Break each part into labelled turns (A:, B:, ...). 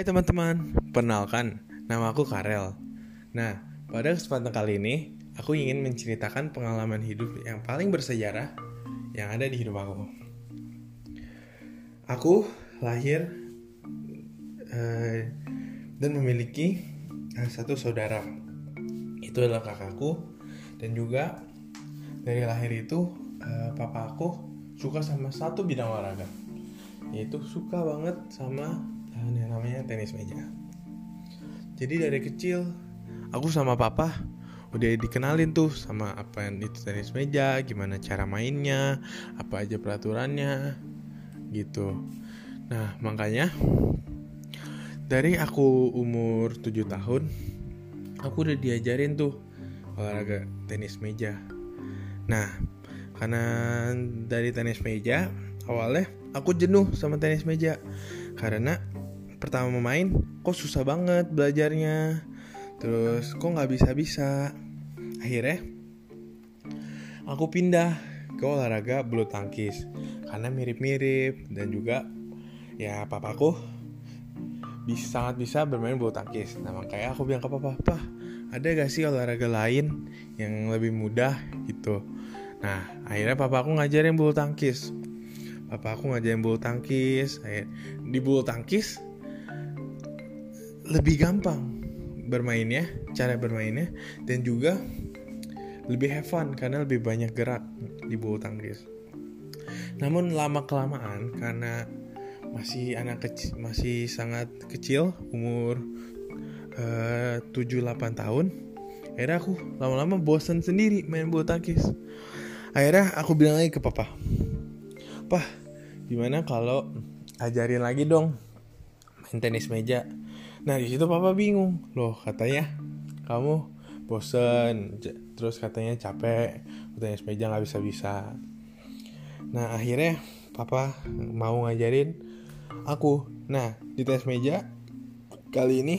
A: Hai teman-teman, perkenalkan, nama aku Karel. Nah, pada kesempatan kali ini, aku ingin menceritakan pengalaman hidup yang paling bersejarah yang ada di hidup aku. Aku lahir eh, dan memiliki eh, satu saudara. Itu adalah kakakku dan juga dari lahir itu eh, papa aku suka sama satu bidang olahraga yaitu suka banget sama yang namanya tenis meja. Jadi dari kecil aku sama papa udah dikenalin tuh sama apa yang itu tenis meja, gimana cara mainnya, apa aja peraturannya, gitu. Nah makanya dari aku umur 7 tahun, aku udah diajarin tuh olahraga tenis meja. Nah karena dari tenis meja awalnya aku jenuh sama tenis meja karena pertama main kok susah banget belajarnya. Terus kok nggak bisa bisa akhirnya aku pindah ke olahraga bulu tangkis. Karena mirip-mirip dan juga ya papaku bisa sangat bisa bermain bulu tangkis. Nah makanya aku bilang ke papa papa ada gak sih olahraga lain yang lebih mudah? Gitu. Nah akhirnya papa aku ngajarin bulu tangkis. Papa aku ngajarin bulu tangkis di bulu tangkis lebih gampang bermainnya cara bermainnya dan juga lebih have fun karena lebih banyak gerak di bulu tangkis. Namun lama kelamaan karena masih anak kecil masih sangat kecil umur eh, uh, 7-8 tahun akhirnya aku lama-lama bosan sendiri main bulu tangkis. Akhirnya aku bilang lagi ke papa pah gimana kalau ajarin lagi dong main tenis meja nah di situ papa bingung. Loh katanya kamu bosen terus katanya capek tenis meja nggak bisa bisa nah akhirnya papa mau ngajarin aku. Nah di tenis meja kali ini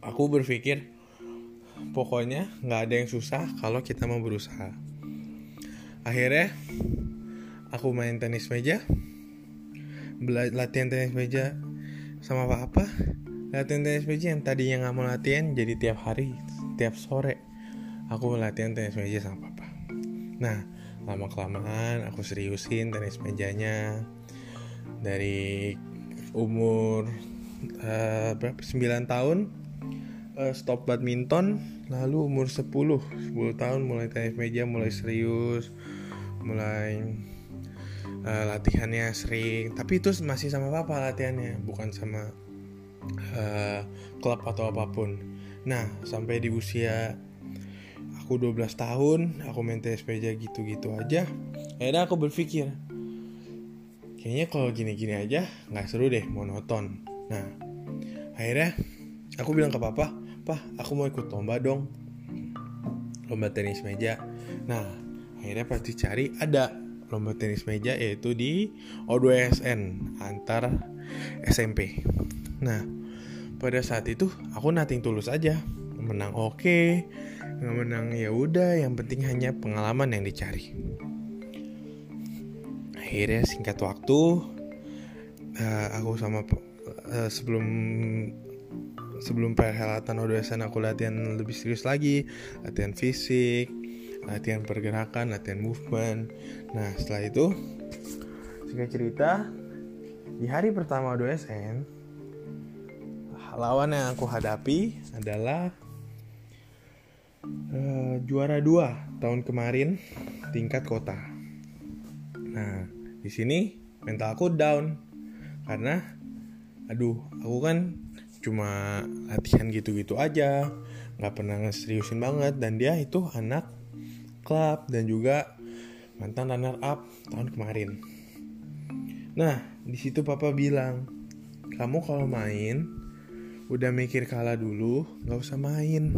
A: aku berpikir pokoknya nggak ada yang susah kalau kita mau berusaha. Akhirnya aku main tenis meja latihan tenis meja sama apa? Latihan tenis meja yang tadinya nggak mau latihan jadi tiap hari tiap sore. Aku latihan tenis meja sama papa. Nah lama kelamaan aku seriusin tenis mejanya. Dari umur uh, berapa? 9 tahun uh, stop badminton lalu umur 10 10 tahun mulai tenis meja mulai serius mulai uh, latihannya sering. Tapi itu masih sama papa latihannya bukan sama uh, klub atau apa pun. Nah sampai di usia aku 12 tahun aku main tenis meja gitu-gitu aja akhirnya aku berpikir kayaknya kalau gini-gini aja nggak seru deh monoton nah akhirnya aku bilang ke papa pah aku mau ikut lomba dong lomba tenis meja. Nah akhirnya pas dicari ada lomba tenis meja yaitu di O2SN antar SMP. Nah, pada saat itu aku nating tulus aja. Menang oke, okay, nggak menang ya udah, yang penting hanya pengalaman yang dicari. Akhirnya singkat waktu uh, aku sama uh, sebelum sebelum perhelatan O2SN aku latihan lebih serius lagi, latihan fisik, latihan pergerakan, latihan movement. Nah, setelah itu singkat cerita di hari pertama 2SN lawan yang aku hadapi adalah uh, juara dua tahun kemarin tingkat kota. Nah, di sini mental aku down karena aduh, aku kan cuma latihan gitu-gitu aja, nggak pernah ngeseriusin banget dan dia itu anak Club dan juga mantan runner up tahun kemarin. Nah, di situ papa bilang, kamu kalau main udah mikir kalah dulu, nggak usah main.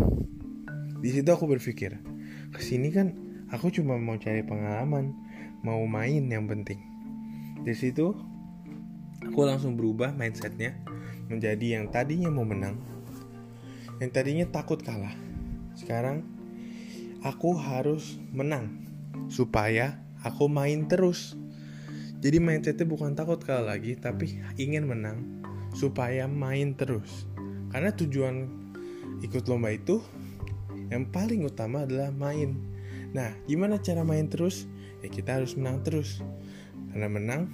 A: Di situ aku berpikir, ke sini kan aku cuma mau cari pengalaman, mau main yang penting. Di situ aku langsung berubah mindsetnya menjadi yang tadinya mau menang, yang tadinya takut kalah. Sekarang aku harus menang supaya aku main terus. Jadi mindsetnya bukan takut kalah lagi, tapi ingin menang supaya main terus. Karena tujuan ikut lomba itu yang paling utama adalah main. Nah, gimana cara main terus? Ya kita harus menang terus. Karena menang,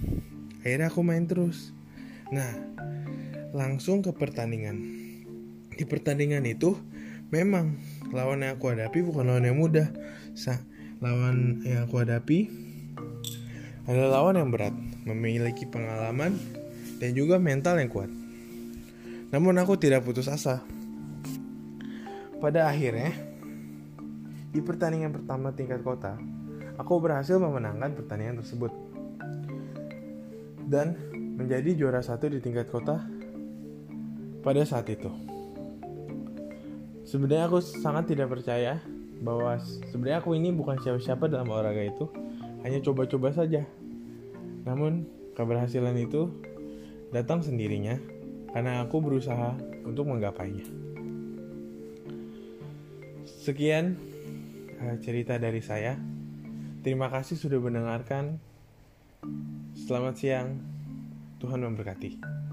A: akhirnya aku main terus. Nah, langsung ke pertandingan. Di pertandingan itu memang lawan yang aku hadapi bukan lawan yang mudah. Sa lawan yang aku hadapi adalah lawan yang berat, memiliki pengalaman dan juga mental yang kuat. Namun aku tidak putus asa. Pada akhirnya, di pertandingan pertama tingkat kota, aku berhasil memenangkan pertandingan tersebut. Dan menjadi juara satu di tingkat kota pada saat itu. Sebenarnya aku sangat tidak percaya bahwa sebenarnya aku ini bukan siapa-siapa dalam olahraga itu, hanya coba-coba saja. Namun keberhasilan itu datang sendirinya karena aku berusaha untuk menggapainya. Sekian uh, cerita dari saya. Terima kasih sudah mendengarkan. Selamat siang. Tuhan memberkati.